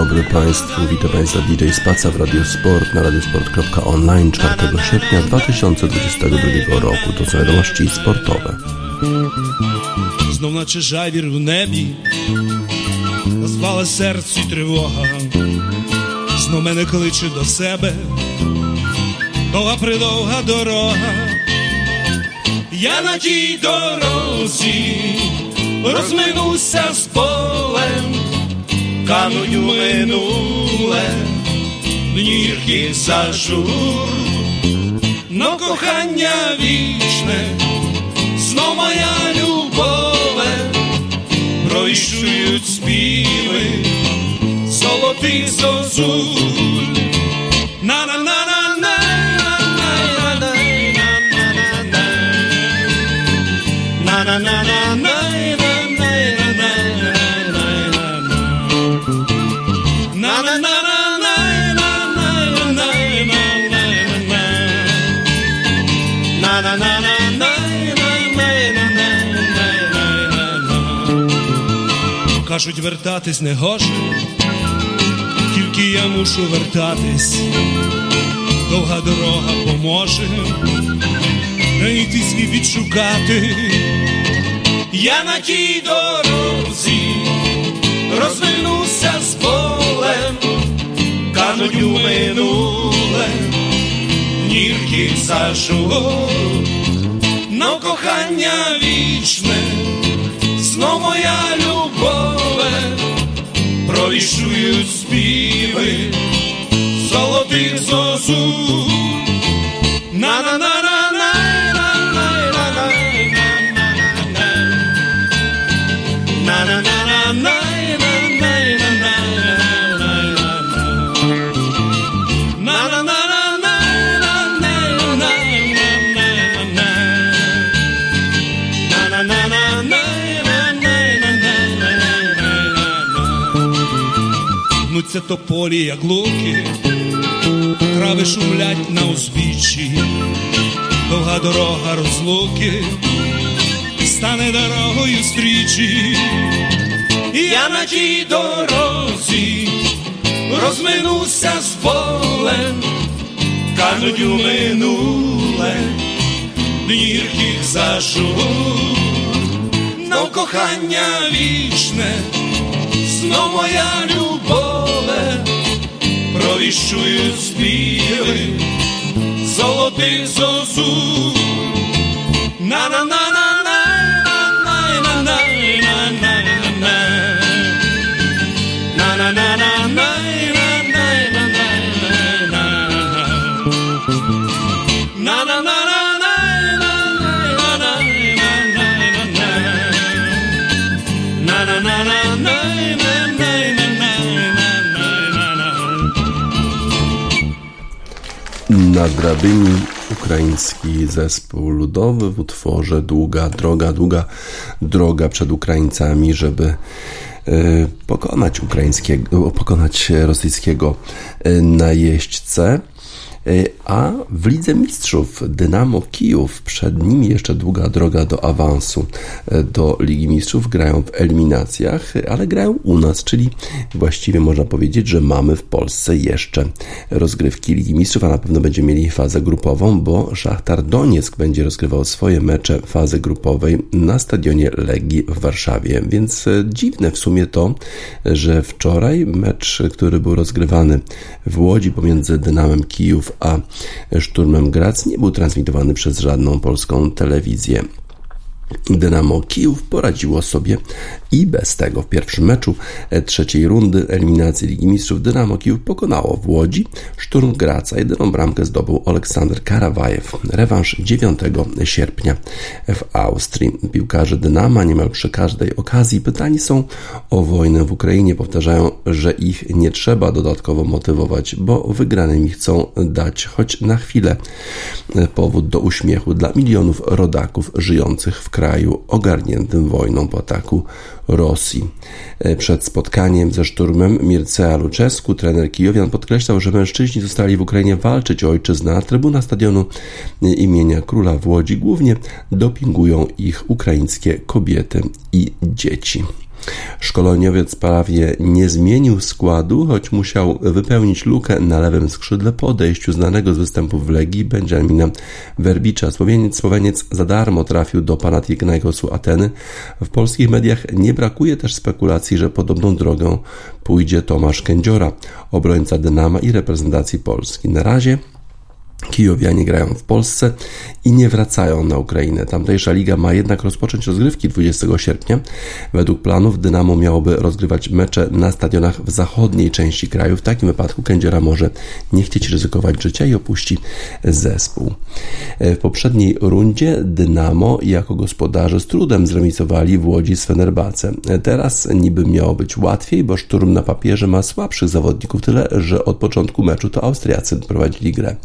dobry Państwu, witam Państwa DJ Spaca w Radiosport na radiosport.online 4 sierpnia 2022 roku. To są wiadomości sportowe. Знов наче жайвір в небі, розпала серці тривога, знов мене кличе до себе, довга придовга дорога, я на тій дорозі розминуся з полем, кануть у минуле, нірки за зажур, но кохання вічне, знов моя любове, пройшують співи золотих зозуль. Кажуть, вертатись не гоже, тільки я мушу вертатись, довга дорога поможе, знайти свій відшукати. Я на тій дорозі розвернуся з полем, кануть у минуле, нірки зажу, но кохання вічне, золотих сосуд. Гнуться тополі, як луки, трави шумлять на узбіччі, довга дорога розлуки, стане дорогою стрічі, я на тій дорозі розминуся з полем, кажуть у минуле, днірких зажур, но кохання вічне, знов моя любове, bicho e os bichos, só tem sozinho. Na na na. Na drabinie ukraiński zespół ludowy w utworze Długa droga, długa droga przed Ukraińcami, żeby pokonać ukraińskiego, pokonać rosyjskiego najeźdźcę. A w Lidze Mistrzów Dynamo Kijów przed nimi jeszcze długa droga do awansu do Ligi Mistrzów. Grają w eliminacjach, ale grają u nas, czyli właściwie można powiedzieć, że mamy w Polsce jeszcze rozgrywki Ligi Mistrzów, a na pewno będziemy mieli fazę grupową, bo Szachtar Donieck będzie rozgrywał swoje mecze fazy grupowej na stadionie Legii w Warszawie. Więc dziwne w sumie to, że wczoraj mecz, który był rozgrywany w Łodzi pomiędzy Dynamem Kijów a Szturmem Grac nie był transmitowany przez żadną polską telewizję. Dynamo Kijów poradziło sobie i bez tego. W pierwszym meczu trzeciej rundy eliminacji Ligi Mistrzów Dynamo Kijów pokonało w Łodzi Szturm Graca. Jedyną bramkę zdobył Aleksander Karawajew. Rewanż 9 sierpnia w Austrii. Piłkarze Dynama niemal przy każdej okazji pytani są o wojnę w Ukrainie. Powtarzają, że ich nie trzeba dodatkowo motywować, bo wygranymi chcą dać choć na chwilę powód do uśmiechu dla milionów rodaków żyjących w kraju ogarniętym wojną po ataku Rosji. Przed spotkaniem ze szturmem Mircea Luczesku, trener Kijowian, podkreślał, że mężczyźni zostali w Ukrainie walczyć o ojczyznę, a trybuna stadionu imienia króla w Łodzi głównie dopingują ich ukraińskie kobiety i dzieci. Szkoleniowiec prawie nie zmienił składu, choć musiał wypełnić lukę na lewym skrzydle po odejściu znanego z występów w Legii Benjamina Werbicza. Słoweniec, Słoweniec za darmo trafił do Panathinaikosu Ateny. W polskich mediach nie brakuje też spekulacji, że podobną drogą pójdzie Tomasz Kędziora, obrońca Dynama i reprezentacji Polski. Na razie Kijowianie grają w Polsce i nie wracają na Ukrainę. Tamtejsza liga ma jednak rozpocząć rozgrywki 20 sierpnia. Według planów Dynamo miałoby rozgrywać mecze na stadionach w zachodniej części kraju. W takim wypadku Kędziora może nie chcieć ryzykować życia i opuści zespół. W poprzedniej rundzie Dynamo jako gospodarze z trudem zremisowali w Łodzi z Fenerbahce. Teraz niby miało być łatwiej, bo szturm na papierze ma słabszych zawodników, tyle że od początku meczu to Austriacy prowadzili grę.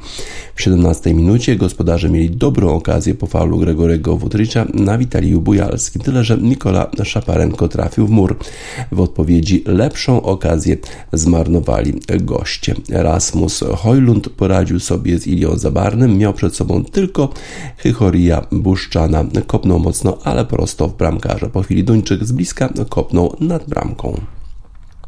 W 17 minucie gospodarze mieli dobrą okazję po faulu Gregorego Wutricza na Witaliju Bujalskim, tyle że Nikola Szaparenko trafił w mur. W odpowiedzi lepszą okazję zmarnowali goście. Rasmus Hojlund poradził sobie z Ilią Zabarnym, miał przed sobą tylko Chychoria Buszczana. Kopnął mocno, ale prosto w bramkarza. Po chwili Duńczyk z bliska kopnął nad bramką.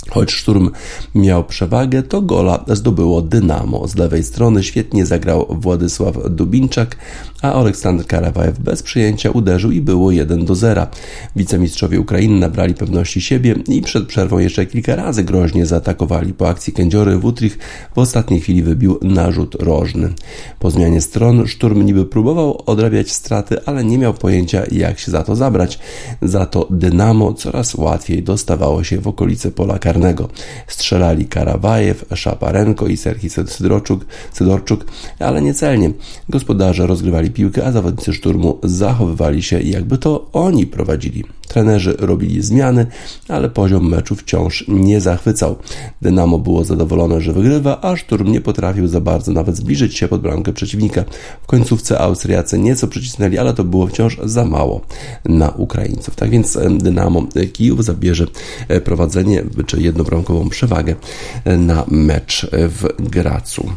Choć Szturm miał przewagę, to gola zdobyło Dynamo. Z lewej strony świetnie zagrał Władysław Dubinczak, a Aleksander Karawajew bez przyjęcia uderzył i było 1 do 0. Wicemistrzowie Ukrainy nabrali pewności siebie i przed przerwą jeszcze kilka razy groźnie zaatakowali. Po akcji kędziory Wutrich w ostatniej chwili wybił narzut rożny. Po zmianie stron Szturm niby próbował odrabiać straty, ale nie miał pojęcia jak się za to zabrać. Za to Dynamo coraz łatwiej dostawało się w okolice pola karnego. Strzelali Karawajew, Szaparenko i Serhii Sydorczuk, Sydorczuk, ale niecelnie. Gospodarze rozgrywali piłkę, a zawodnicy szturmu zachowywali się jakby to oni prowadzili. Trenerzy robili zmiany, ale poziom meczu wciąż nie zachwycał. Dynamo było zadowolone, że wygrywa, a szturm nie potrafił za bardzo nawet zbliżyć się pod bramkę przeciwnika. W końcówce Austriacy nieco przycisnęli, ale to było wciąż za mało na Ukraińców. Tak więc Dynamo Kijów zabierze e, prowadzenie czy jednobramkową przewagę na mecz w Gracu.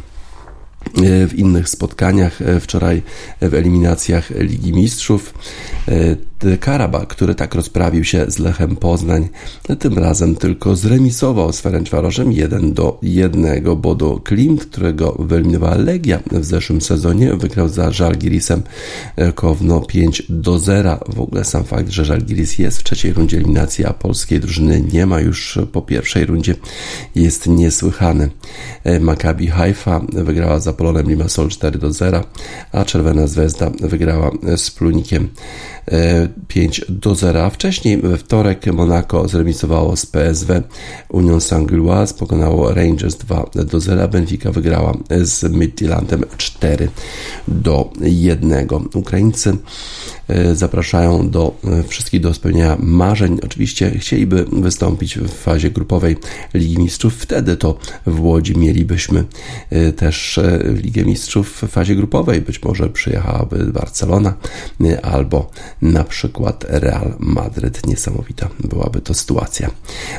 E, w innych spotkaniach, e, wczoraj w eliminacjach Ligi Mistrzów. E, Karaba, który tak rozprawił się z Lechem Poznań, tym razem tylko zremisował z Ferencvaroszem 1 do 1. Bodo Klimt, którego wyeliminowała Legia w zeszłym sezonie, wygrał za Żalgirisem Kowno 5 do 0. W ogóle sam fakt, że Żalgiris jest w trzeciej rundzie eliminacji, a polskiej drużyny nie ma już po pierwszej rundzie jest niesłychany. Maccabi Haifa wygrała za Polonem Limassol 4 do 0, a Czerwona Zvezda wygrała z Plunikiem 5 do 0. Wcześniej we wtorek Monaco zremisowało z PSW. Union Saint-Gilloise pokonało Rangers 2 do 0. Benfica wygrała z Midtjyllandem 4 do 1. Ukraińcy e, zapraszają do e, wszystkich do spełnienia marzeń. Oczywiście chcieliby wystąpić w fazie grupowej Ligi Mistrzów. Wtedy to w Łodzi mielibyśmy e, też Ligę Mistrzów w fazie grupowej. Być może przyjechałaby Barcelona albo na przykład Real Madryt. Niesamowita byłaby to sytuacja.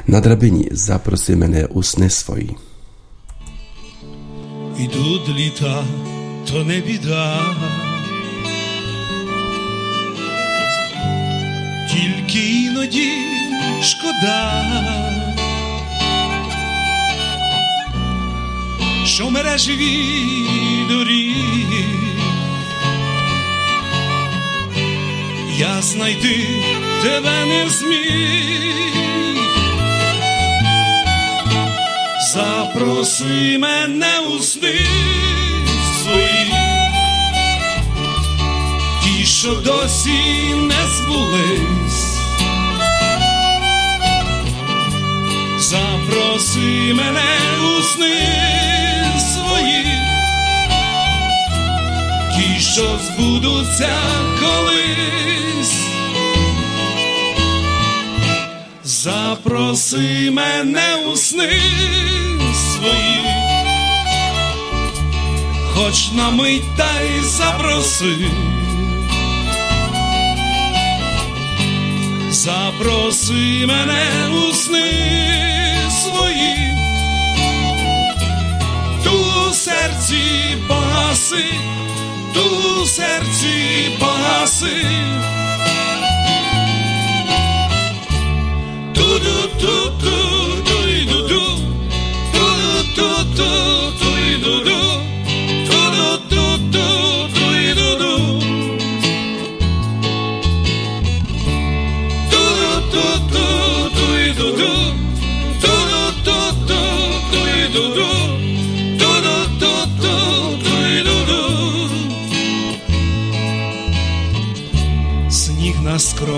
Na drabinie zaprosimy na usny swoi. Ідуть літа, то не біда. Тільки іноді шкода, що мережеві доріг я знайти тебе не зміг. Запроси мене у сни свої, ті, що досі не збулись. Запроси мене у сни що збудуться колись. Запроси мене у сни свої, хоч на мить та й запроси, запроси мене у сни свої, ту серці погаси, Tu certo passe. Tudo, tudo, tudo, tudo, tudo, tudo. tudo, tudo.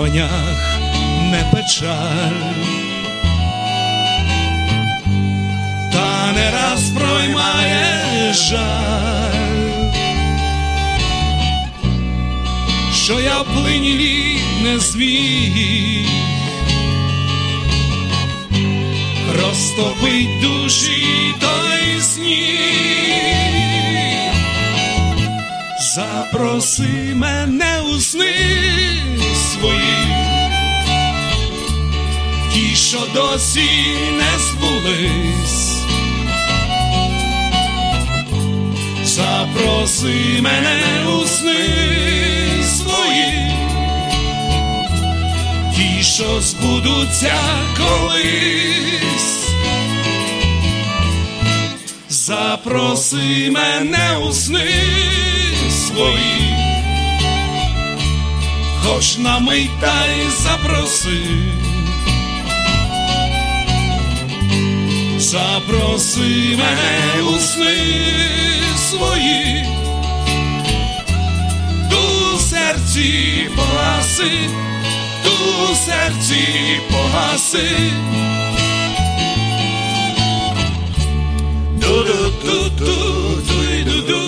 Скронях не печаль, та не раз проймає жаль, що я в плині не зміг розтопить душі той сніг. Запроси мене у сни свої, ті, що досі не збулись, запроси мене у сни свої, ті, що збудуться колись. Запроси мене у сни свої, хоч на мить та й запроси, запроси мене у сни свої, ту серці погаси, ту серці погаси. Ду-ду-ду-ду-ду-ду-ду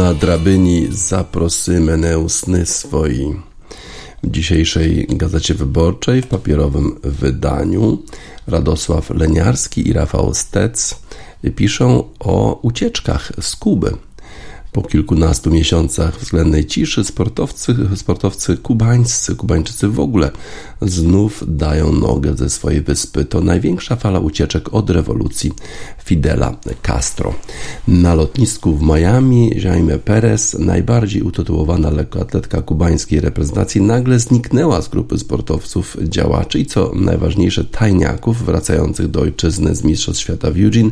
Na drabyni zaprosymy neusny swoi w dzisiejszej Gazecie Wyborczej w papierowym wydaniu Radosław Leniarski i Rafał Stec piszą o ucieczkach z Kuby. Po kilkunastu miesiącach względnej ciszy sportowcy, sportowcy kubańscy, kubańczycy w ogóle znów dają nogę ze swojej wyspy. To największa fala ucieczek od rewolucji Fidela Castro. Na lotnisku w Miami Jaime Perez, najbardziej utytułowana lekkoatletka kubańskiej reprezentacji, nagle zniknęła z grupy sportowców działaczy i co najważniejsze tajniaków wracających do ojczyzny z Mistrzostw Świata w Eugene,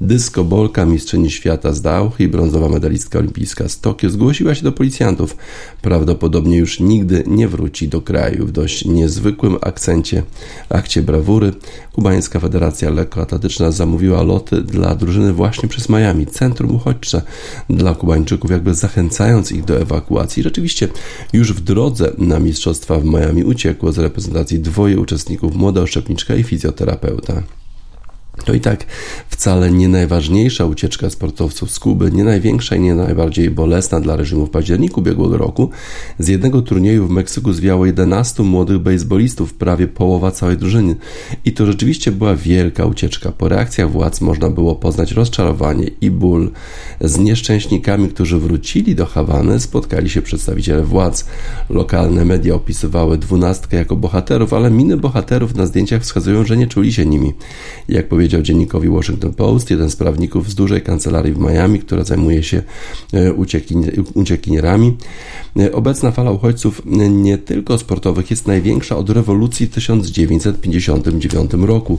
dyskobolka mistrzyni świata z Dauch i brązowa medalistka olimpijska z Tokio zgłosiła się do policjantów. Prawdopodobnie już nigdy nie wróci do kraju w dość niezwykłym akcencie, akcie brawury. Kubańska Federacja Lekkoatletyczna zamówiła loty dla drużyny właśnie przez Miami, centrum uchodźcze dla Kubańczyków, jakby zachęcając ich do ewakuacji. Rzeczywiście już w drodze na mistrzostwa w Miami uciekło z reprezentacji dwoje uczestników, młoda oszczepniczka i fizjoterapeuta. To i tak wcale nie najważniejsza ucieczka sportowców z Kuby, nie największa i nie najbardziej bolesna dla reżimu w październiku ubiegłego roku. Z jednego turnieju w Meksyku zwiało 11 młodych bejsbolistów, prawie połowa całej drużyny. I to rzeczywiście była wielka ucieczka. Po reakcjach władz można było poznać rozczarowanie i ból. Z nieszczęśnikami, którzy wrócili do Hawany, spotkali się przedstawiciele władz. Lokalne media opisywały dwunastkę jako bohaterów, ale miny bohaterów na zdjęciach wskazują, że nie czuli się nimi. Jak powiedział powiedział dziennikowi Washington Post, jeden z prawników z dużej kancelarii w Miami, która zajmuje się e, uciekinierami. E, obecna fala uchodźców e, nie tylko sportowych jest największa od rewolucji w 1959 roku.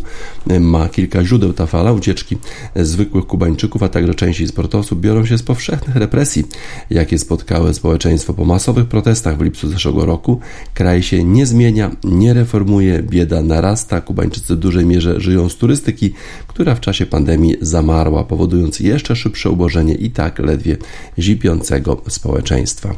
Ma kilka źródeł ta fala. Ucieczki zwykłych Kubańczyków, a także części sportowców biorą się z powszechnych represji, jakie spotkały społeczeństwo po masowych protestach w lipcu zeszłego roku. Kraj się nie zmienia, nie reformuje, bieda narasta, Kubańczycy w dużej mierze żyją z turystyki, która w czasie pandemii zamarła, powodując jeszcze szybsze ubożenie i tak ledwie zipiącego społeczeństwa.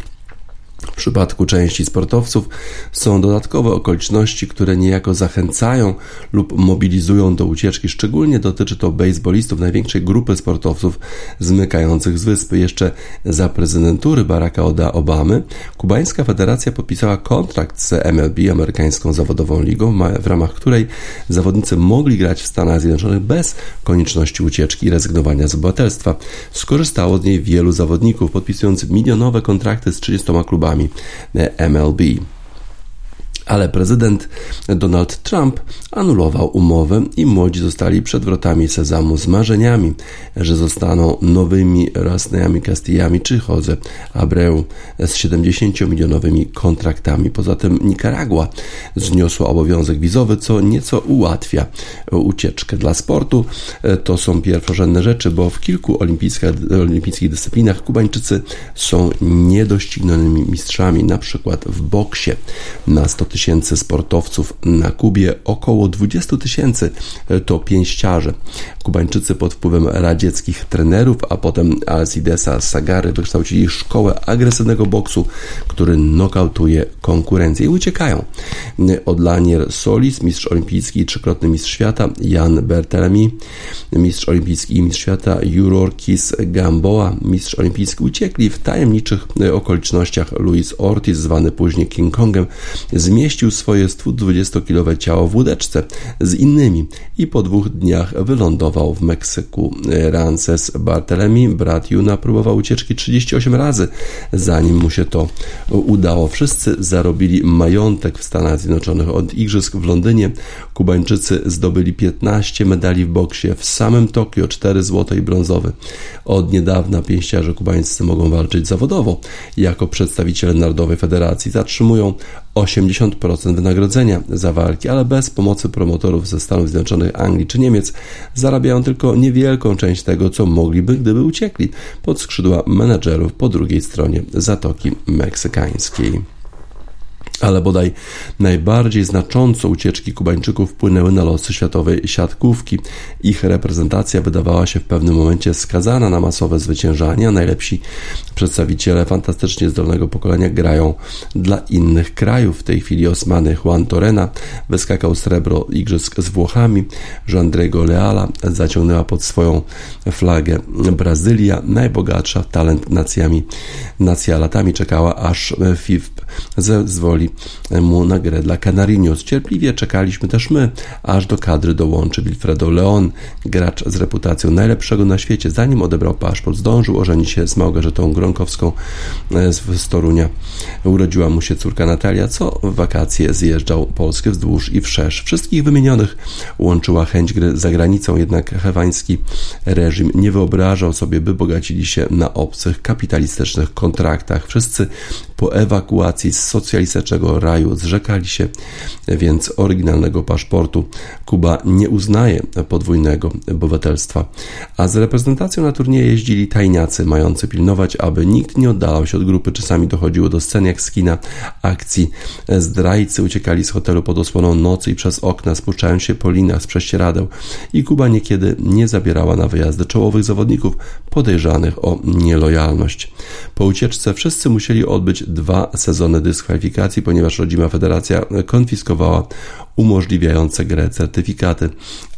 W przypadku części sportowców są dodatkowe okoliczności, które niejako zachęcają lub mobilizują do ucieczki. Szczególnie dotyczy to baseballistów, największej grupy sportowców zmykających z wyspy. Jeszcze za prezydentury Baracka Obamy kubańska federacja podpisała kontrakt z MLB, amerykańską zawodową ligą, w ramach której zawodnicy mogli grać w Stanach Zjednoczonych bez konieczności ucieczki i rezygnowania z obywatelstwa. Skorzystało z niej wielu zawodników, podpisując milionowe kontrakty z 30 klubami. MLB ale prezydent Donald Trump anulował umowę i młodzi zostali przed wrotami Sezamu z marzeniami, że zostaną nowymi Rasneami Castillami czy Jose Abreu z 70-milionowymi kontraktami. Poza tym Nicaragua zniosła obowiązek wizowy, co nieco ułatwia ucieczkę dla sportu. To są pierwszorzędne rzeczy, bo w kilku olimpijskich, olimpijskich dyscyplinach Kubańczycy są niedoścignionymi mistrzami, na przykład w boksie na 100 tysięcy tysięcy sportowców na Kubie, około 20 tysięcy to pięściarze. Kubańczycy pod wpływem radzieckich trenerów, a potem Alcidesa Sagary wykształcili szkołę agresywnego boksu, który nokautuje konkurencję i uciekają. Od Lanier Solis, mistrz olimpijski i trzykrotny mistrz świata, Jan Bertelemi, mistrz olimpijski i mistrz świata, Jurorkis Gamboa, mistrz olimpijski, uciekli w tajemniczych okolicznościach. Luis Ortiz, zwany później King Kongem, zmieścił zmieścił swoje 120-kilowe ciało w łódeczce z innymi i po dwóch dniach wylądował w Meksyku. Rances Bartelemi, brat Juna, próbował ucieczki 38 razy, zanim mu się to udało. Wszyscy zarobili majątek w Stanach Zjednoczonych. Od igrzysk w Londynie Kubańczycy zdobyli 15 medali w boksie, w samym Tokio 4 złote i brązowe. Od niedawna pięściarze kubańscy mogą walczyć zawodowo. Jako przedstawiciele Narodowej Federacji zatrzymują 80% wynagrodzenia za walki, ale bez pomocy promotorów ze Stanów Zjednoczonych, Anglii czy Niemiec zarabiają tylko niewielką część tego, co mogliby, gdyby uciekli pod skrzydła menedżerów po drugiej stronie Zatoki Meksykańskiej ale bodaj najbardziej znacząco ucieczki Kubańczyków wpłynęły na losy światowej siatkówki. Ich reprezentacja wydawała się w pewnym momencie skazana na masowe zwyciężanie, a najlepsi przedstawiciele fantastycznie zdolnego pokolenia grają dla innych krajów. W tej chwili Osmany Juan Torena wyskakał srebro igrzysk z Włochami, Andrego Leala zaciągnęła pod swoją flagę Brazylia, najbogatsza talent nacjami, nacja latami czekała aż FIF zezwoli mu na grę dla Canarinos. Cierpliwie czekaliśmy też my, aż do kadry dołączy Wilfredo Leon, gracz z reputacją najlepszego na świecie. Zanim odebrał paszport, zdążył ożenić się z Małgorzatą Gronkowską e, z Storunia. Urodziła mu się córka Natalia, co w wakacje zjeżdżał Polskę wzdłuż i wszerz. Wszystkich wymienionych łączyła chęć gry za granicą, jednak hewański reżim nie wyobrażał sobie, by bogacili się na obcych, kapitalistycznych kontraktach. Wszyscy po ewakuacji z socjalistycznego naszego raju zrzekali się więc oryginalnego paszportu. Kuba nie uznaje podwójnego obywatelstwa, a z reprezentacją na turnieje jeździli tajniacy, mający pilnować, aby nikt nie oddalał się od grupy. Czasami dochodziło do scen jak z kina, akcji. Zdrajcy uciekali z hotelu pod osłoną nocy i przez okna, spuszczając się po linach z prześcieradeł i Kuba niekiedy nie zabierała na wyjazdy czołowych zawodników podejrzanych o nielojalność. Po ucieczce wszyscy musieli odbyć dwa sezony dyskwalifikacji ponieważ rodzima federacja konfiskowała umożliwiające grę certyfikaty,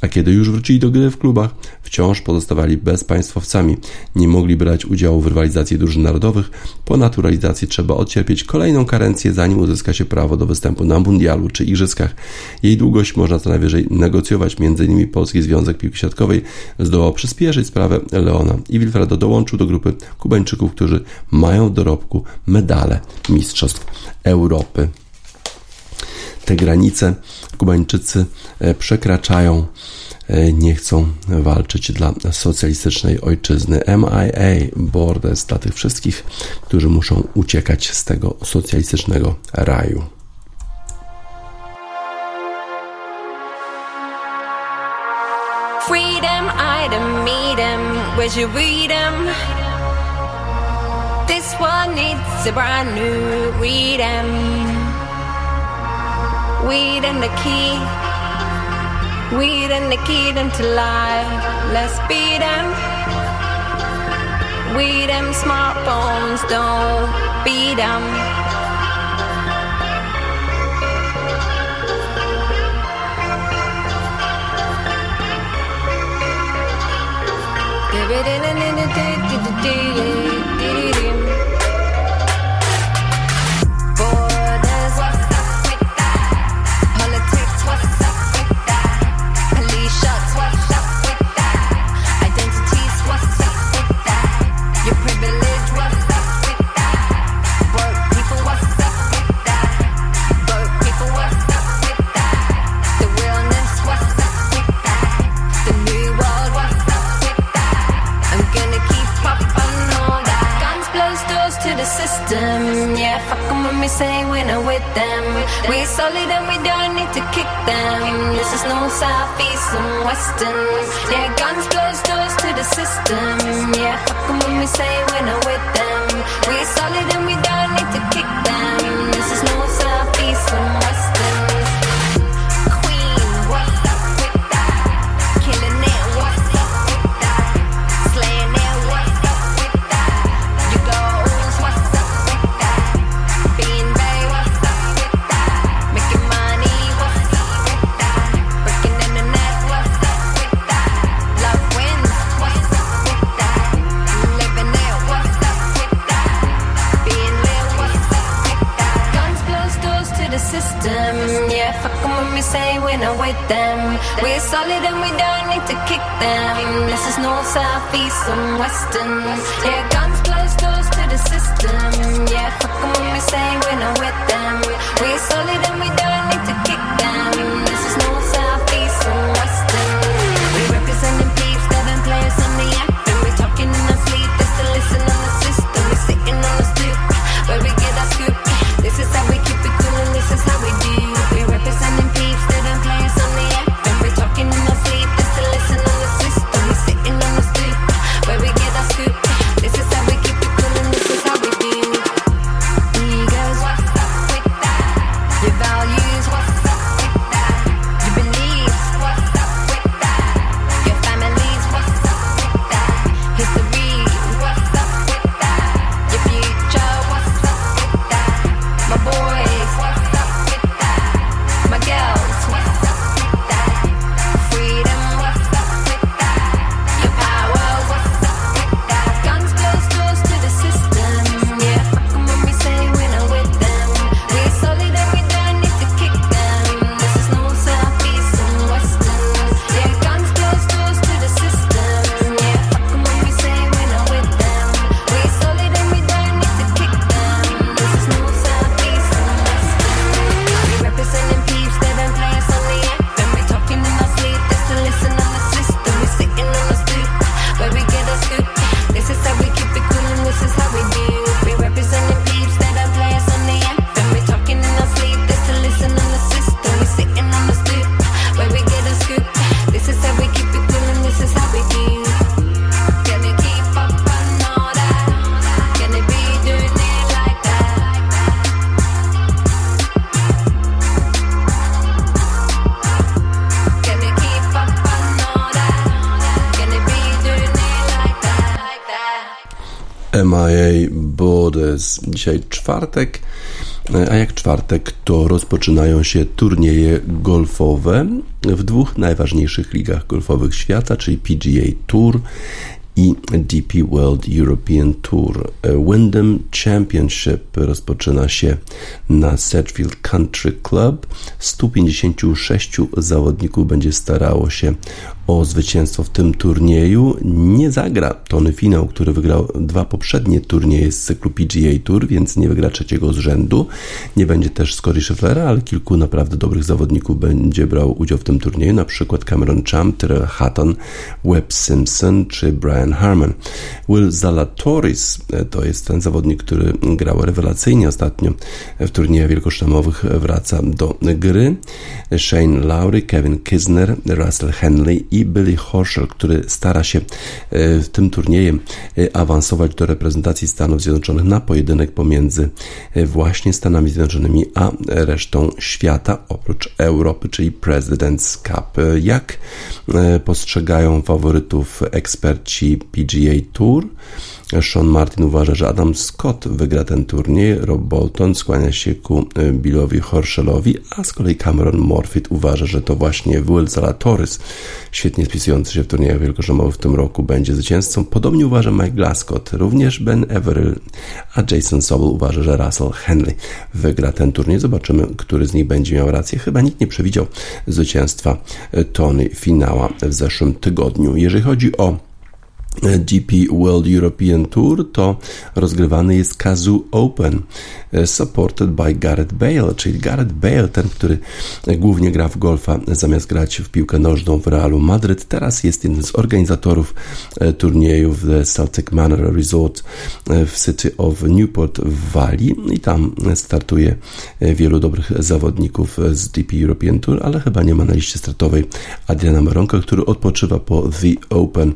a kiedy już wrócili do gry w klubach, wciąż pozostawali bezpaństwowcami, nie mogli brać udziału w rywalizacji drużyn narodowych. Po naturalizacji trzeba odcierpieć kolejną karencję, zanim uzyska się prawo do występu na mundialu czy igrzyskach. Jej długość można co najwyżej negocjować, m.in. Polski Związek Piłki Siatkowej zdołał przyspieszyć sprawę Leona i Wilfredo dołączył do grupy Kubańczyków, którzy mają w dorobku medale Mistrzostw Europy. Te granice Kubańczycy e, przekraczają, e, nie chcą walczyć dla socjalistycznej ojczyzny. MIA Borders dla tych wszystkich, którzy muszą uciekać z tego socjalistycznego raju. Freedom, item, meet him, where's your freedom? This one needs a brand new freedom. Weed and the key. Weed and the key them to lie. Let's beat them. We them smartphones don't beat them. Give it in and in a day to the daily. them. Yeah, fuck them when we say we're not with them. We solid and we don't need to kick them. This is no south, east and western. Yeah, guns close doors to the system. Yeah, fuck them when we say we're not with them. We solid and we don't need to kick them. This is no south, east and western. MIA Borders. Dzisiaj czwartek, a jak czwartek to rozpoczynają się turnieje golfowe w dwóch najważniejszych ligach golfowych świata, czyli PGA Tour i DP World European Tour. Wyndham Championship rozpoczyna się na Sedgefield Country Club. 156 zawodników będzie starało się o zwycięstwo w tym turnieju. Nie zagra Tony Finał, który wygrał dwa poprzednie turnieje z cyklu PGA Tour, więc nie wygra trzeciego z rzędu. Nie będzie też Scotty Schefflera, ale kilku naprawdę dobrych zawodników będzie brał udział w tym turnieju, na przykład Cameron Champ, Tyrell Hatton, Webb Simpson czy Brian Harmon. Will Zalatoris e, to jest ten zawodnik, który grał rewelacyjnie ostatnio w turniejach wielkoszlemowych, wraca do gry. Shane Lowry, Kevin Kisner, Russell Henley i Billy Horschel, który stara się e, w tym turniejem e, awansować do reprezentacji Stanów Zjednoczonych na pojedynek pomiędzy e, właśnie Stanami Zjednoczonymi a resztą świata, oprócz Europy, czyli President's Cup. Jak postrzegają faworytów eksperci PGA Tour? Sean Martin uważa, że Adam Scott wygra ten turniej, Rob Bolton skłania się ku Billowi Horshellowi, a z kolei Cameron Morfitt uważa, że to właśnie Will Zalatoris, świetnie spisujący się w turniejach wielkoziomowych w tym roku, będzie zwycięzcą. Podobnie uważa Mike Glascott, również Ben Everill, a Jason Sobel uważa, że Russell Henley wygra ten turniej. Zobaczymy, który z nich będzie miał rację. Chyba nikt nie przewidział zwycięstwa Tony Finała w zeszłym tygodniu. Jeżeli chodzi o GP World European Tour to rozgrywany jest Kazoo Open e, supported by Gareth Bale, czyli Gareth Bale, ten, który głównie gra w golfa zamiast grać w piłkę nożną w Realu Madryt, teraz jest jednym z organizatorów e, turnieju w Celtic Manor Resort e, w City of Newport w Walii. I tam startuje wielu dobrych zawodników z GP European Tour, ale chyba nie ma na liście startowej Adriana Maronka, który odpoczywa po The Open,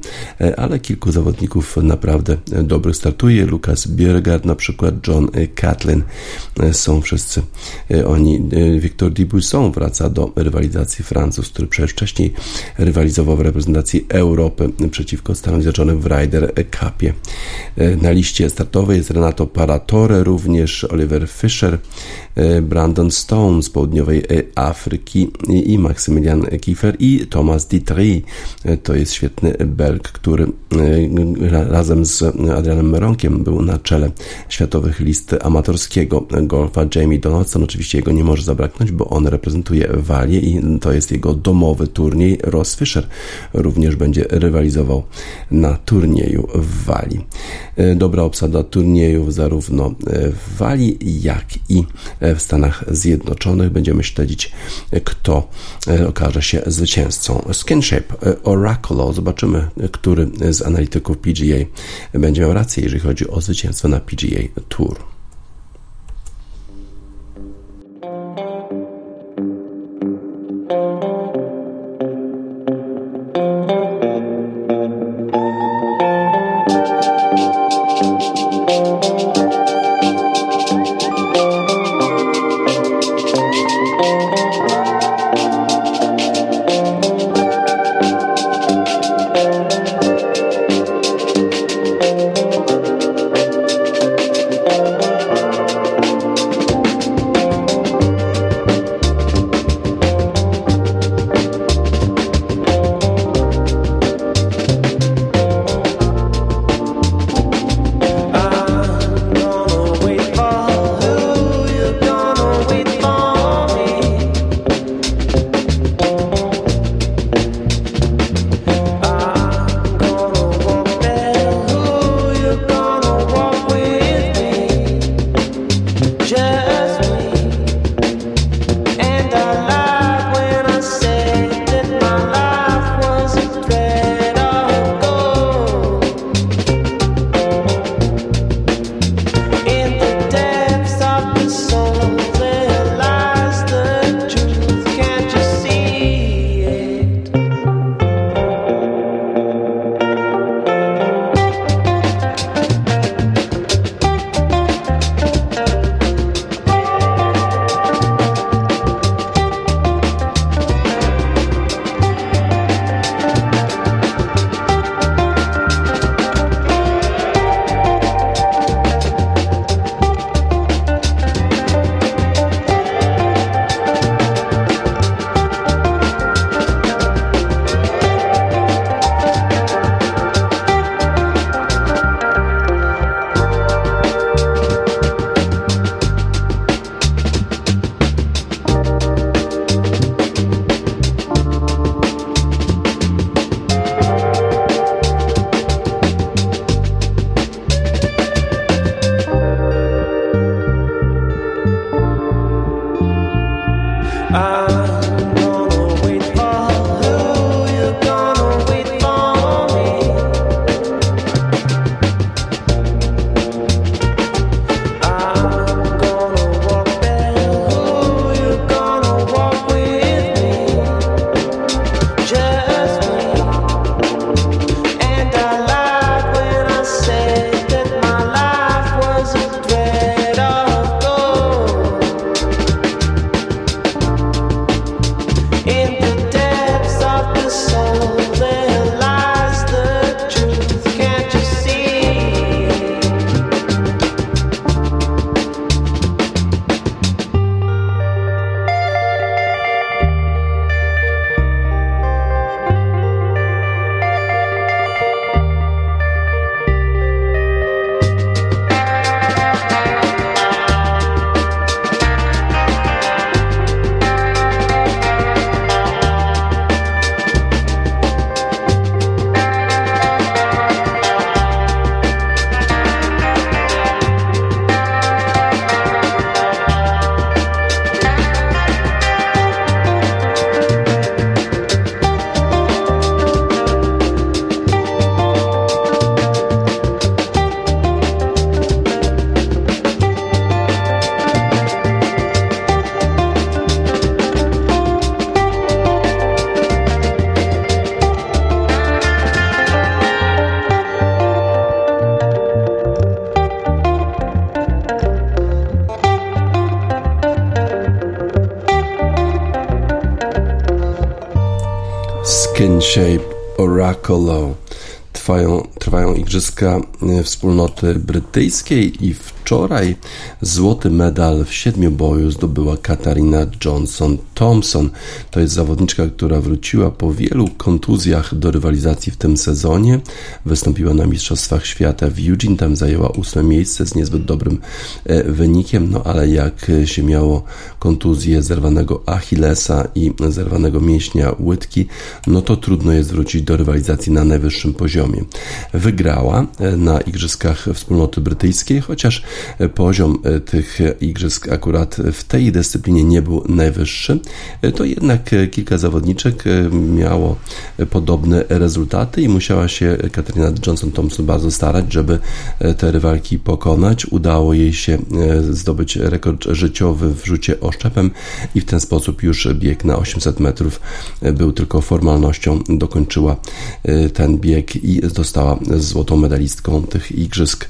ale kilku zawodników naprawdę dobrych startuje. Lukas Biergard, na przykład John Catlin. Są wszyscy oni. Victor Dibusson wraca do rywalizacji Francuz, który przecież wcześniej rywalizował w reprezentacji Europy przeciwko Stanom Zjednoczonym w Ryder Cupie. Na liście startowej jest Renato Paratore, również Oliver Fischer, Brandon Stone z południowej Afryki i Maksymilian Kiefer i Thomas Ditry. To jest świetny Belg, który E, razem z Adrianem Meronkiem był na czele światowych list amatorskiego golfa. Jamie Donaldson oczywiście jego nie może zabraknąć, bo on reprezentuje Walię i to jest jego domowy turniej. Ross Fisher również będzie rywalizował na turnieju w Walii. E, dobra obsada turniejów zarówno w Walii, jak i w Stanach Zjednoczonych. Będziemy śledzić, kto e, okaże się zwycięzcą. Skinshape Oracle. Zobaczymy, który z analityków PGA będzie miał rację, jeżeli chodzi o zwycięstwo na PGA Tour. Shape Oracle trwają, trwają igrzyska e, wspólnoty brytyjskiej i wczoraj złoty medal w siedmioboju zdobyła Katarina Johnson-Thompson. To jest zawodniczka, która wróciła po wielu kontuzjach do rywalizacji w tym sezonie. Wystąpiła na Mistrzostwach Świata w Eugene, tam zajęła ósme miejsce z niezbyt dobrym e, wynikiem, no ale jak się miało kontuzję zerwanego Achillesa i zerwanego mięśnia łydki, no to trudno jest wrócić do rywalizacji na najwyższym poziomie. Wygrała e, na Igrzyskach Wspólnoty Brytyjskiej, chociaż poziom e, tych igrzysk akurat w tej dyscyplinie nie był najwyższy, e, to jednak kilka zawodniczek miało podobne rezultaty i musiała się Katarina Johnson-Thompson bardzo starać, żeby te rywalki pokonać. Udało jej się zdobyć rekord życiowy w rzucie oszczepem i w ten sposób już bieg na 800 metrów był tylko formalnością. Dokończyła ten bieg i została złotą medalistką tych igrzysk.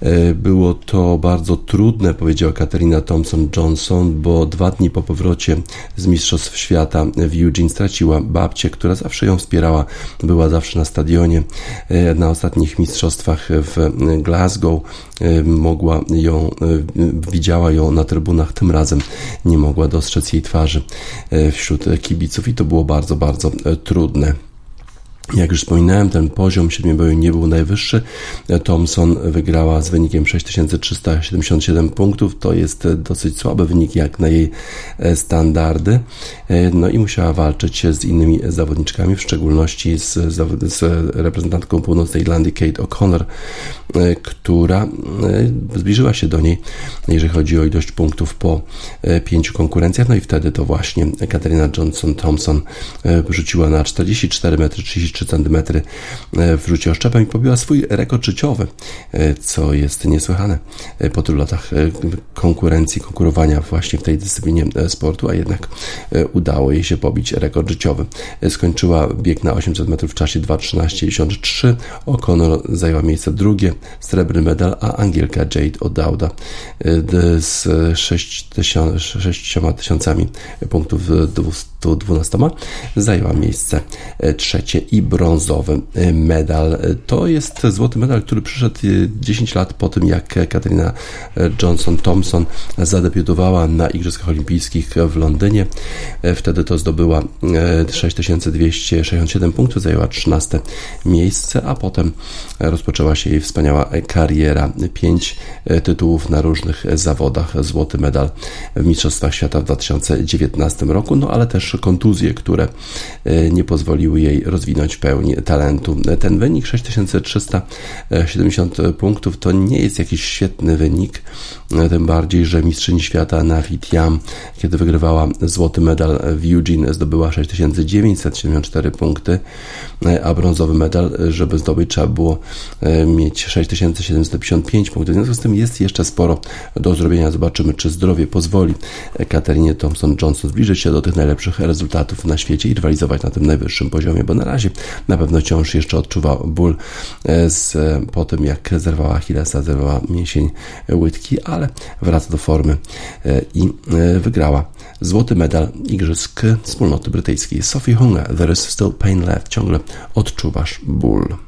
E, było to bardzo trudne, powiedziała Katarina Thompson-Johnson, bo dwa dni po powrocie z Mistrzostw Świata w Eugene straciła babcię, która zawsze ją wspierała, była zawsze na stadionie. E, na ostatnich mistrzostwach w Glasgow e, mogła ją, widziała ją na trybunach, tym razem nie mogła dostrzec jej twarzy wśród kibiców i to było bardzo, bardzo trudne. Jak już wspominałem, ten poziom siedmioboju nie był najwyższy. Thompson wygrała z wynikiem 6377 punktów. To jest dosyć słaby wynik jak na jej e, standardy. E, no i musiała walczyć z innymi zawodniczkami, w szczególności z, z reprezentantką Północnej Irlandii Kate O'Connor, e, która zbliżyła się do niej, jeżeli chodzi o ilość punktów po pięciu konkurencjach. No i wtedy to właśnie Katarina Johnson-Thompson rzuciła na 44 metry 33 3 cm e, w rzucie oszczepem i pobiła swój rekord życiowy, e, co jest niesłychane e, po tylu latach konkurencji, konkurowania właśnie w tej dyscyplinie sportu, a jednak udało jej się pobić rekord życiowy. Skończyła bieg na 800 metrów w czasie 2.13.63. O'Connor zajęła miejsce drugie, srebrny medal, a Angielka Jade O'Dowda z 6 tysiącami punktów 212 zajęła miejsce trzecie i brązowy medal. To jest złoty medal, który przyszedł 10 y, lat po tym, jak Katarina Johnson-Thompson zadebiutowała na Igrzyskach Olimpijskich w Londynie. Wtedy to zdobyła 6267 punktów, zajęła 13 miejsce, a potem rozpoczęła się jej wspaniała kariera. Pięć tytułów na różnych zawodach, złoty medal w Mistrzostwach Świata w 2019 roku, no ale też kontuzje, które nie pozwoliły jej rozwinąć pełni talentu. Ten wynik 6370 punktów to nie jest jakiś świetny wynik, tym bardziej, że mistrzyni świata Nafit Yam, kiedy wygrywała złoty medal w Eugene, zdobyła 6974 punkty, a brązowy medal, żeby zdobyć, trzeba było e, mieć 6755 punktów. W związku z tym jest jeszcze sporo do zrobienia. Zobaczymy, czy zdrowie pozwoli Katarinie Thompson-Johnson zbliżyć się do tych najlepszych rezultatów na świecie i rywalizować na tym najwyższym poziomie, bo na razie na pewno wciąż jeszcze odczuwa ból e, z, po tym, jak zerwała Achillesa, zerwała mięsień łydki, ale wraca do formy e, i e, wygrała złoty medal Igrzysk Wspólnoty Brytyjskiej. Sophie Hunger, There is still pain left. Ciągle odczuwasz ból.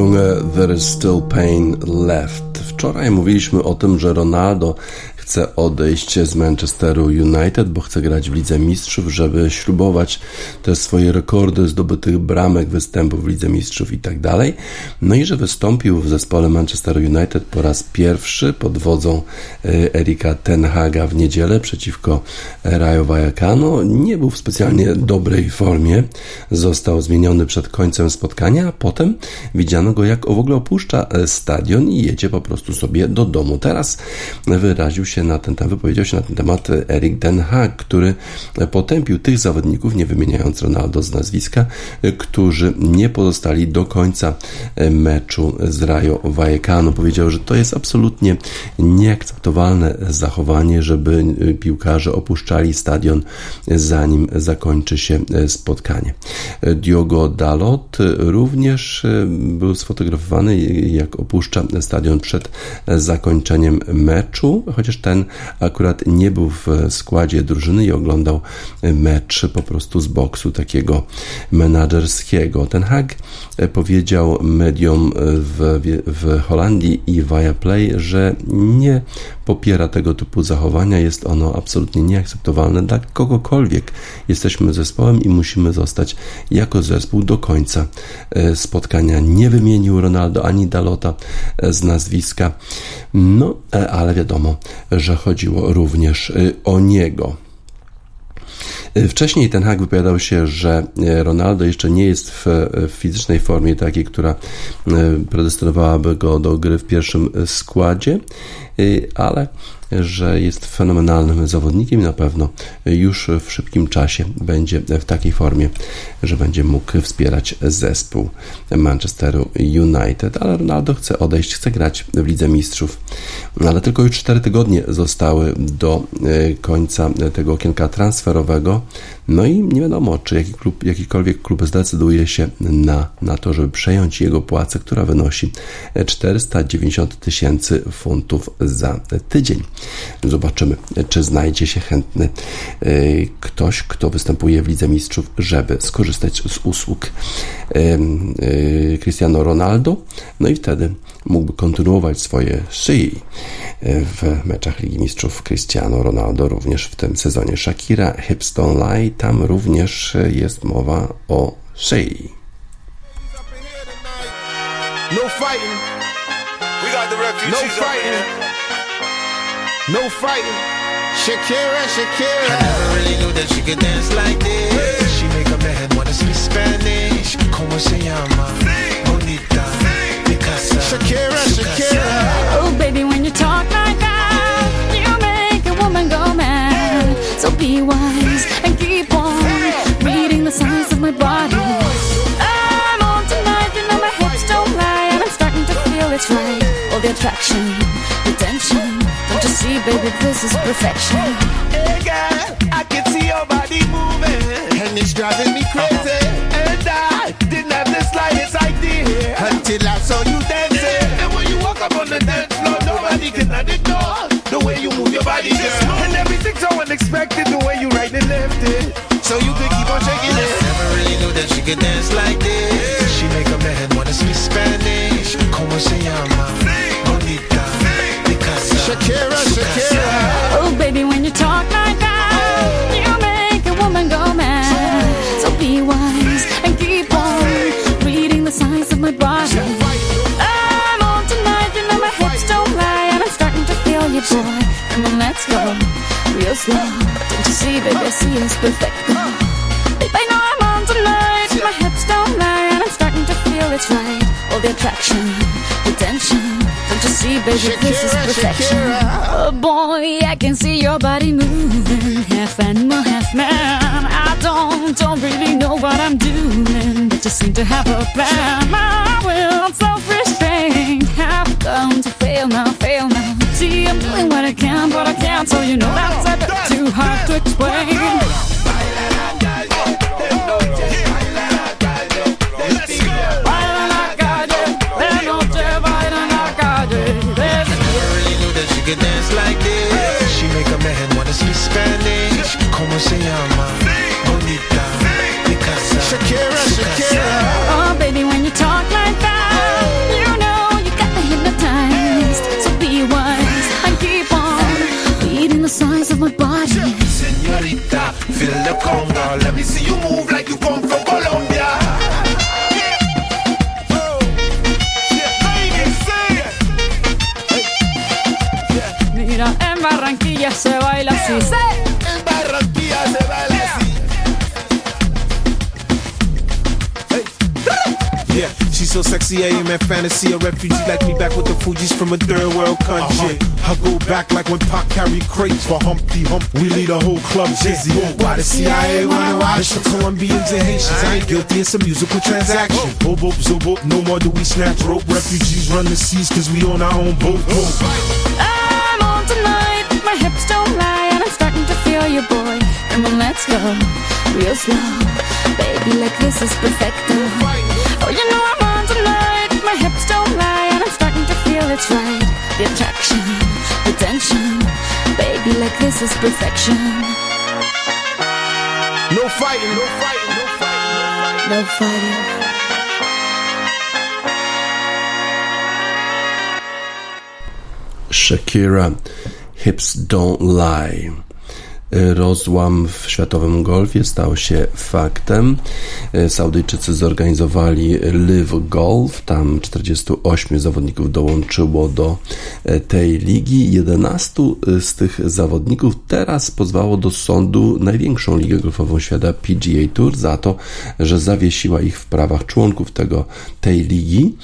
There is Still Pain Left. Wczoraj mówiliśmy o tym, że Ronaldo chce odejść z Manchesteru United, bo chce grać w Lidze Mistrzów, żeby śrubować te swoje rekordy zdobytych bramek, występów w Lidze Mistrzów i tak. No i że wystąpił w zespole Manchesteru United po raz pierwszy pod wodzą e, Erika Tenhaga w niedzielę przeciwko Rayo Vallecano. Nie był w specjalnie dobrej formie. Został zmieniony przed końcem spotkania, a potem widziano go jak w ogóle opuszcza e, stadion i jedzie po prostu sobie do domu. Teraz wyraził się na ten temat, wypowiedział się na ten temat Erik Den Haag, który potępił tych zawodników, nie wymieniając Ronaldo z nazwiska, którzy nie pozostali do końca meczu z Rayo Vallecano. Powiedział, że to jest absolutnie nieakceptowalne zachowanie, żeby piłkarze opuszczali stadion zanim zakończy się spotkanie. Diogo Dalot również był sfotografowany jak opuszcza stadion przed zakończeniem meczu, chociaż ten akurat nie był w składzie drużyny i oglądał mecz po prostu z boksu takiego menadżerskiego. Ten Hag powiedział mediom w, w Holandii i Viaplay, że nie popiera tego typu zachowania. Jest ono absolutnie nieakceptowalne dla kogokolwiek. Jesteśmy zespołem i musimy zostać jako zespół do końca e, spotkania. Nie wymienił Ronaldo ani Dalota e, z nazwiska. No, e, ale wiadomo, że chodziło również o niego. Wcześniej ten Hag wypowiadał się, że Ronaldo jeszcze nie jest w, fizycznej formie takiej, która predestynowałaby go do gry w pierwszym składzie, ale że jest fenomenalnym zawodnikiem i na pewno już w szybkim czasie będzie w takiej formie, że będzie mógł wspierać zespół Manchesteru United, ale Ronaldo chce odejść, chce grać w Lidze Mistrzów. Ale tylko już 4 tygodnie zostały do e, końca tego okienka transferowego. No i nie wiadomo, czy jaki klub, jakikolwiek klub zdecyduje się na, na to, żeby przejąć jego płacę, która wynosi 490 tysięcy funtów za tydzień. Zobaczymy, czy znajdzie się chętny e, ktoś, kto występuje w Lidze Mistrzów, żeby skorzystać z usług e, Cristiano Ronaldo. No i wtedy mógłby kontynuować swoje szyi w meczach Ligi Mistrzów Cristiano Ronaldo, również w tym sezonie. Shakira, Hipstone Light, tam również jest mowa o szyi. No fighting. We got the refugees no fighting. No fighting. Shakira, Shakira. I never really knew that she could dance like this. She make a man wanna speak Spanish. Attraction, attention. Don't you see, baby, this is perfection. Hey girl, I can see your body moving, and it's driving me crazy. And I didn't have the slightest idea until I saw you dancing. And when you walk up on the dance floor, nobody can ignore the way you move your body, girl. And everything's so unexpected, the way you right and left it. So you could keep on shaking it. Never really knew that she could dance like this. Don't you see, baby, I see it's perfect. Babe, I know I'm on tonight, my hips don't lie, and I'm starting to feel it's right. All the attraction, the tension. Don't you see, baby, this is Shakira, perfection. Shakira. Oh boy, I can see your body moving, half animal, half man. I don't, don't really know what I'm doing, but just seem to have a plan. My will, self-restraint, have come to fail now, fail now. See, I'm doing what I can, but I can't, so you know that's a bit too hard to explain. Dance like this. She make a man wanna speak Spanish. Sexy, I am fantasy. A refugee like me back with the Fuji's from a third world country. I go back like when Pac carried crates for Humpty Hump. We lead a whole club dizzy. Why the CIA wanna watch the Colombians and Haitians? I ain't guilty, it's a musical transaction. Boop, boop, zoop, boop, no more do we snatch rope. Refugees run the seas cause we own our own boat. boat. I'm on tonight, my hips don't lie, and I'm starting to feel you, boy. Come on, let's go real slow. Baby, like this is perfecto. Oh, you know I'm on tonight, my hips don't lie, and I'm starting to feel it's right. The attraction, the tension. Baby, like this is perfection. No fighting, no fighting, no fighting. No fighting. Shakira, Hips Don't Lie. Rozłam w światowym golfie stał się faktem. Saudyjczycy zorganizowali Live Golf. Tam 48 zawodników dołączyło do tej ligi. 11 z tych zawodników teraz pozwało do sądu największą ligę golfową świata PGA Tour za to, że zawiesiła ich w prawach członków tego, tej ligi.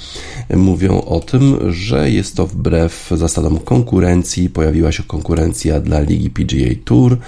Mówią o tym, że jest to wbrew zasadom konkurencji. Pojawiła się konkurencja dla ligi PGA Tour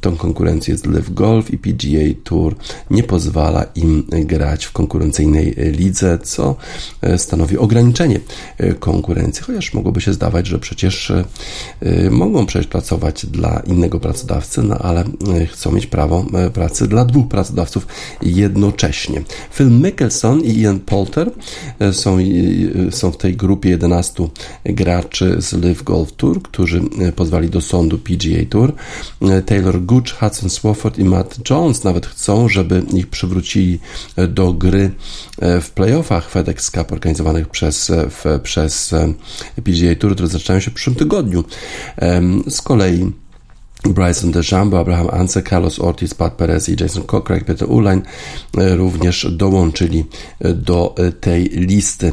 tą konkurencję z Live Golf i PGA Tour nie pozwala im grać w konkurencyjnej lidze, co stanowi ograniczenie konkurencji, chociaż mogłoby się zdawać, że przecież mogą przecież pracować dla innego pracodawcy, no ale chcą mieć prawo pracy dla dwóch pracodawców jednocześnie. Phil Mickelson i Ian Poulter są, są w tej grupie 11 graczy z Live Golf Tour, którzy pozwali do sądu PGA Tour. Taylor Gooch, Hudson Swafford i Matt Jones nawet chcą, żeby ich przywrócili do gry w playoffach FedEx Cup organizowanych przez, przez PGA Tour, które zaczynają się w przyszłym tygodniu. Z kolei Bryson DeChambeau, Abraham Anse, Carlos Ortiz, Pat Perez i Jason Kokrak, Peter Ulein również dołączyli do tej listy.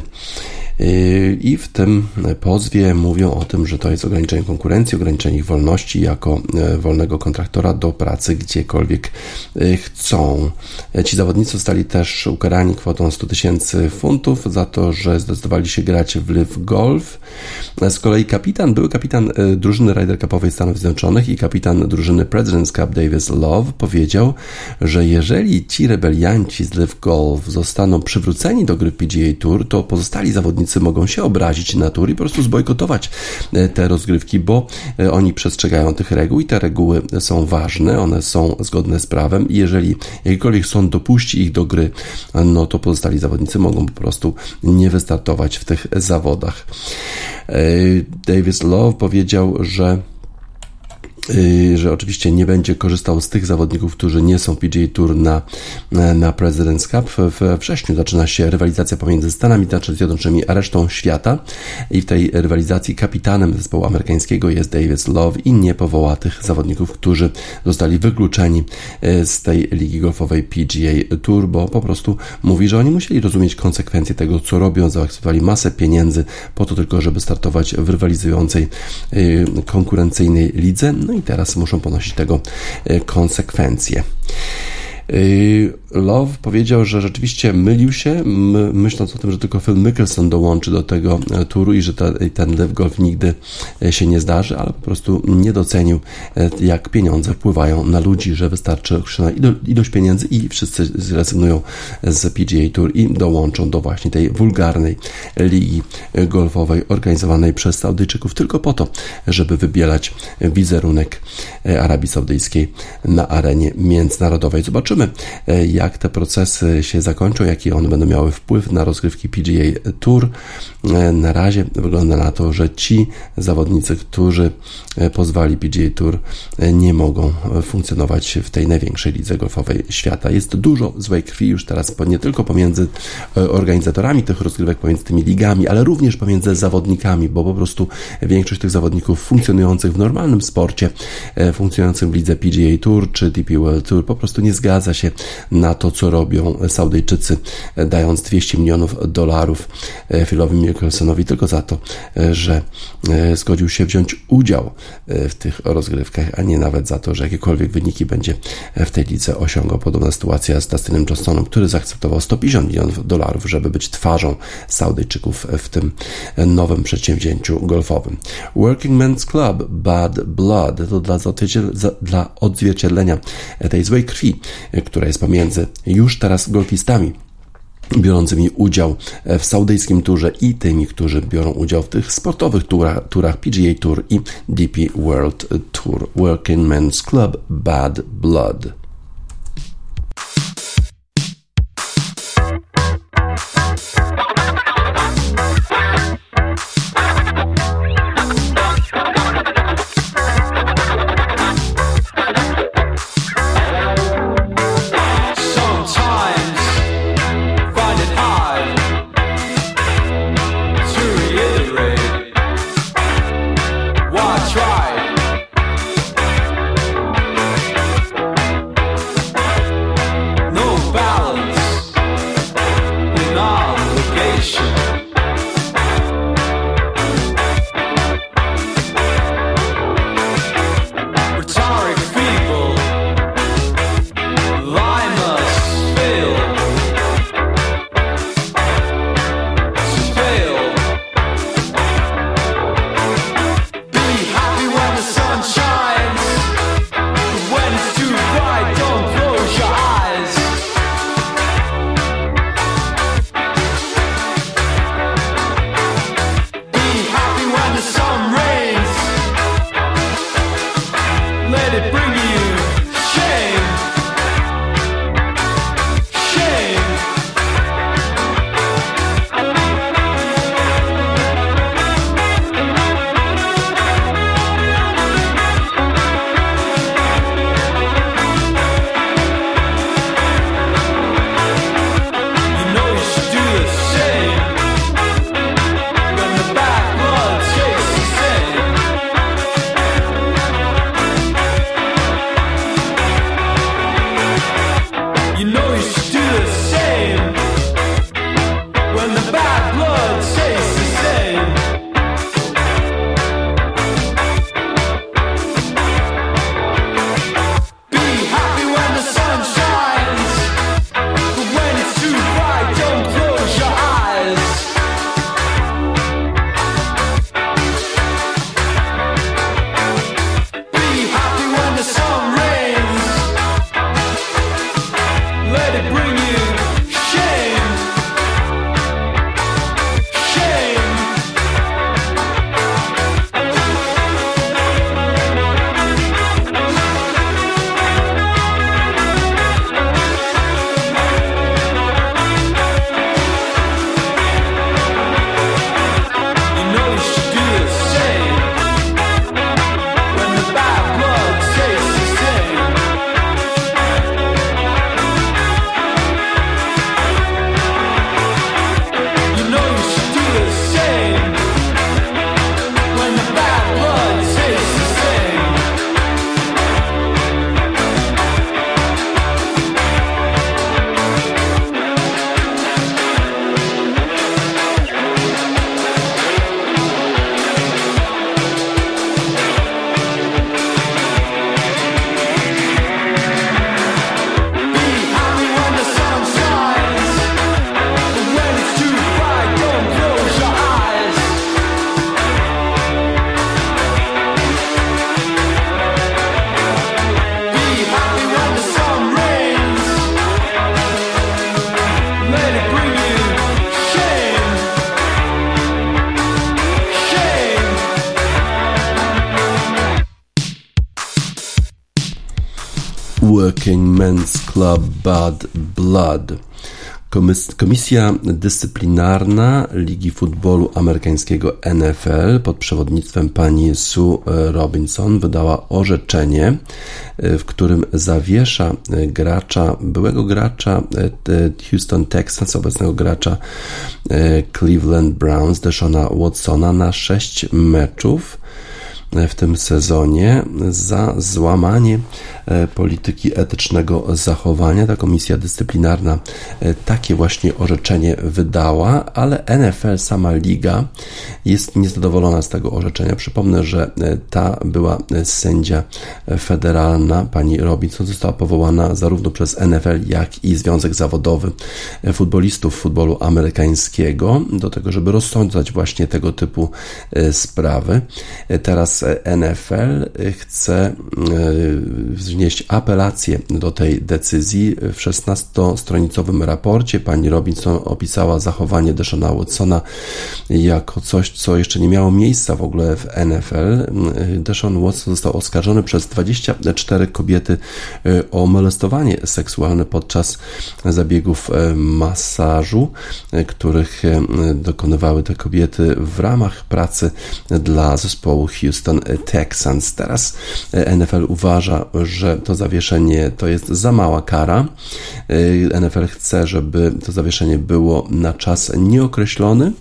I w tym pozwie mówią o tym, że to jest ograniczenie konkurencji, ograniczenie ich wolności jako wolnego kontraktora do pracy gdziekolwiek chcą. Ci zawodnicy zostali też ukarani kwotą 100 tysięcy funtów za to, że zdecydowali się grać w Live Golf. Z kolei kapitan, były kapitan drużyny Ryder Cupowej Stanów Zjednoczonych i kapitan drużyny President's Cup Davis Love powiedział, że jeżeli ci rebelianci z Live Golf zostaną przywróceni do gry PGA Tour, to pozostali zawodnicy zawodnicy mogą się obrazić na i po prostu zbojkotować e, te rozgrywki, bo e, oni przestrzegają tych reguł i te reguły są ważne, one są zgodne z prawem i jeżeli jakikolwiek sąd dopuści ich do gry, no to pozostali zawodnicy mogą po prostu nie wystartować w tych zawodach. Davis Love powiedział, że że oczywiście nie będzie korzystał z tych zawodników, którzy nie są PGA Tour na, na President's Cup. We wrześniu zaczyna się rywalizacja pomiędzy Stanami Zjednoczonymi a resztą świata i w tej rywalizacji kapitanem zespołu amerykańskiego jest Davis Love i nie powoła tych zawodników, którzy zostali wykluczeni y, z tej ligi golfowej PGA Tour, bo po prostu mówi, że oni musieli rozumieć konsekwencje tego, co robią, zaakceptowali masę pieniędzy po to tylko, żeby startować w rywalizującej y, konkurencyjnej lidze. No i teraz muszą ponosić tego e, konsekwencje. Love powiedział, że rzeczywiście mylił się, myśląc o tym, że tylko Phil Mickelson dołączy do tego e, turu i że ten live golf nigdy e, się nie zdarzy, ale po prostu nie docenił, e, jak pieniądze wpływają na ludzi, że wystarczy ilość pieniędzy i wszyscy zrezygnują z PGA Tour i dołączą do właśnie tej wulgarnej ligi golfowej organizowanej przez Saudyjczyków tylko po to, żeby wybielać wizerunek Arabii Saudyjskiej na arenie międzynarodowej. Zobaczymy, jak te procesy się zakończą, jaki one będą miały wpływ na rozgrywki PGA Tour. E, na razie wygląda na to, że ci zawodnicy, którzy e, pozwali PGA Tour, nie mogą funkcjonować w tej największej lidze golfowej świata. Jest dużo złej krwi już teraz nie tylko pomiędzy organizatorami tych rozgrywek, pomiędzy tymi ligami, ale również pomiędzy zawodnikami, bo po prostu większość tych zawodników funkcjonujących w normalnym sporcie, funkcjonującym w lidze PGA Tour czy DP World Tour po prostu nie zgadza się na to, co robią Saudyjczycy, dając 200 milionów dolarów e, Philowi Mickelsonowi tylko za to, e, że e, zgodził się wziąć udział w tych rozgrywkach, a nie nawet za to, że jakiekolwiek wyniki będzie w tej lidze osiągał. Podobna sytuacja z Dustinem Johnsonem, który zaakceptował 150 milionów dolarów, żeby być twarzą Saudyjczyków w tym nowym przedsięwzięciu golfowym. Working Men's Club Bad Blood to dla odzwierciedlenia tej złej krwi, która jest pomiędzy już teraz golfistami biorącymi udział w saudyjskim turze i tymi, którzy biorą udział w tych sportowych turach, turach PGA Tour i DP World Tour. Working Men's Club Bad Blood. Working Men's Club Bad Blood. Komisja Dyscyplinarna Ligi Futbolu Amerykańskiego NFL pod przewodnictwem pani Sue Robinson wydała orzeczenie, w którym zawiesza gracza, byłego gracza Houston Texans, obecnego gracza Cleveland Browns, Deshona Watsona na 6 meczów w tym sezonie za złamanie e, polityki etycznego zachowania. Ta komisja dyscyplinarna e, takie właśnie orzeczenie wydała, ale NFL, sama liga, jest niezadowolona z tego orzeczenia. Przypomnę, że e, ta była sędzia federalna, pani Robinson, została powołana zarówno przez NFL, jak i Związek Zawodowy Futbolistów Futbolu Amerykańskiego do tego, żeby rozsądzać właśnie tego typu sprawy. Teraz NFL chce e, wznieść apelację do tej decyzji. W 16-stronicowym raporcie pani Robinson opisała zachowanie Deshona Watsona jako coś, co jeszcze nie miało miejsca w ogóle w NFL. Deshaun Watson został oskarżony przez 24 kobiety e, o molestowanie seksualne podczas zabiegów e, masażu, których dokonywały te kobiety w ramach pracy dla zespołu Houston Houston Texans. Teraz e, NFL uważa, że to zawieszenie to jest za mała kara. E, NFL chce, żeby to zawieszenie było na czas nieokreślony.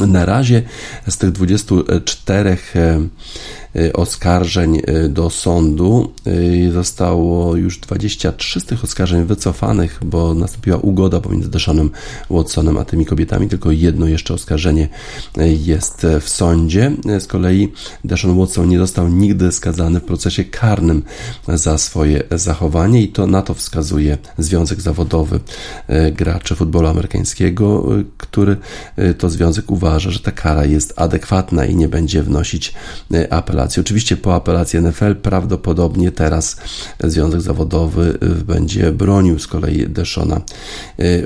Na razie z tych 24 Y, oskarżeń y, do sądu. Zostało już 23 z tych oskarżeń wycofanych, bo nastąpiła ugoda pomiędzy Deshanem Watsonem a tymi kobietami. Tylko jedno jeszcze oskarżenie jest w sądzie. Z kolei Deshaun Watson nie został nigdy skazany w procesie karnym za swoje zachowanie i to na to wskazuje Związek Zawodowy Graczy Futbolu Amerykańskiego, który to związek uważa, że ta kara jest adekwatna i nie będzie wnosić apelacji apelacji. Oczywiście po apelacji NFL prawdopodobnie teraz Związek Zawodowy będzie bronił z kolei Deshona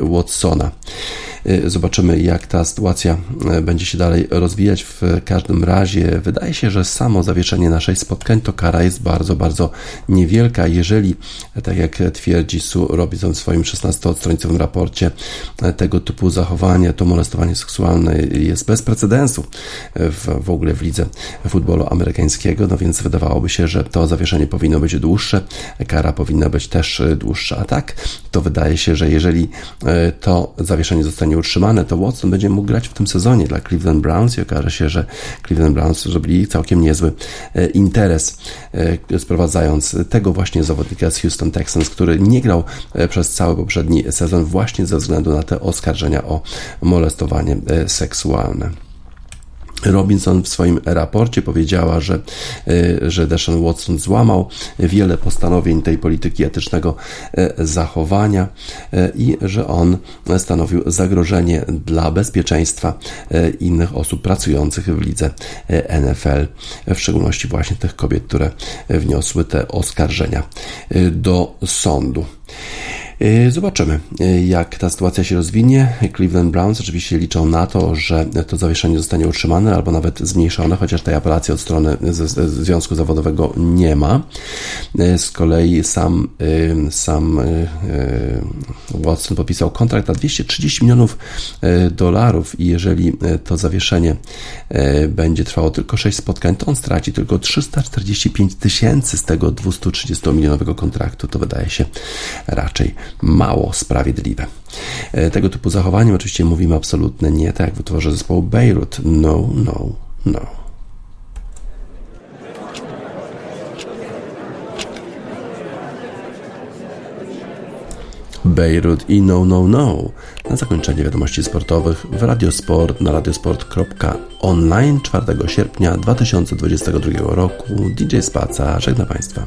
Watsona. Zobaczymy, jak ta sytuacja będzie się dalej rozwijać. W każdym razie wydaje się, że samo zawieszenie naszej spotkań to kara jest bardzo, bardzo niewielka. Jeżeli, tak jak twierdzi Sue Robinson w swoim 16-stronicowym raporcie, tego typu zachowanie, to molestowanie seksualne jest bez precedensu w, w ogóle w lidze futbolu amerykańskiego, no więc wydawałoby się, że to zawieszenie powinno być dłuższe, kara powinna być też dłuższa. A tak, to wydaje się, że jeżeli e, to zawieszenie zostanie utrzymane, to Watson będzie mógł grać w tym sezonie dla Cleveland Browns i okaże się, że Cleveland Browns zrobili całkiem niezły e, interes, e, sprowadzając tego właśnie zawodnika z Houston Texans, który nie grał e, przez cały poprzedni sezon właśnie ze względu na te oskarżenia o molestowanie seksualne. Robinson w swoim raporcie powiedziała, że, e, że Deshaun Watson złamał wiele postanowień tej polityki etycznego e, zachowania e, i że on stanowił zagrożenie dla bezpieczeństwa innych osób pracujących w lidze NFL, w szczególności właśnie tych kobiet, które wniosły te oskarżenia do sądu. Y, zobaczymy, y, jak ta sytuacja się rozwinie. Cleveland Browns oczywiście liczą na to, że to zawieszenie zostanie utrzymane albo nawet zmniejszone, chociaż tej apelacji od strony Związku Zawodowego nie ma. Y, z kolei sam, sam Watson podpisał kontrakt na 230 milionów dolarów i jeżeli to zawieszenie będzie trwało tylko 6 spotkań, to on straci tylko 345 tysięcy z tego 230 milionowego kontraktu. To wydaje się raczej mało sprawiedliwe. E, tego typu zachowaniem oczywiście mówimy absolutnie nie, tak jak w utworze zespołu Beirut. No, no, no. Beirut i No No No. Na zakończenie wiadomości sportowych w Radiosport na radiosport.online 4 sierpnia 2022 roku DJ Spaca żegna Państwa.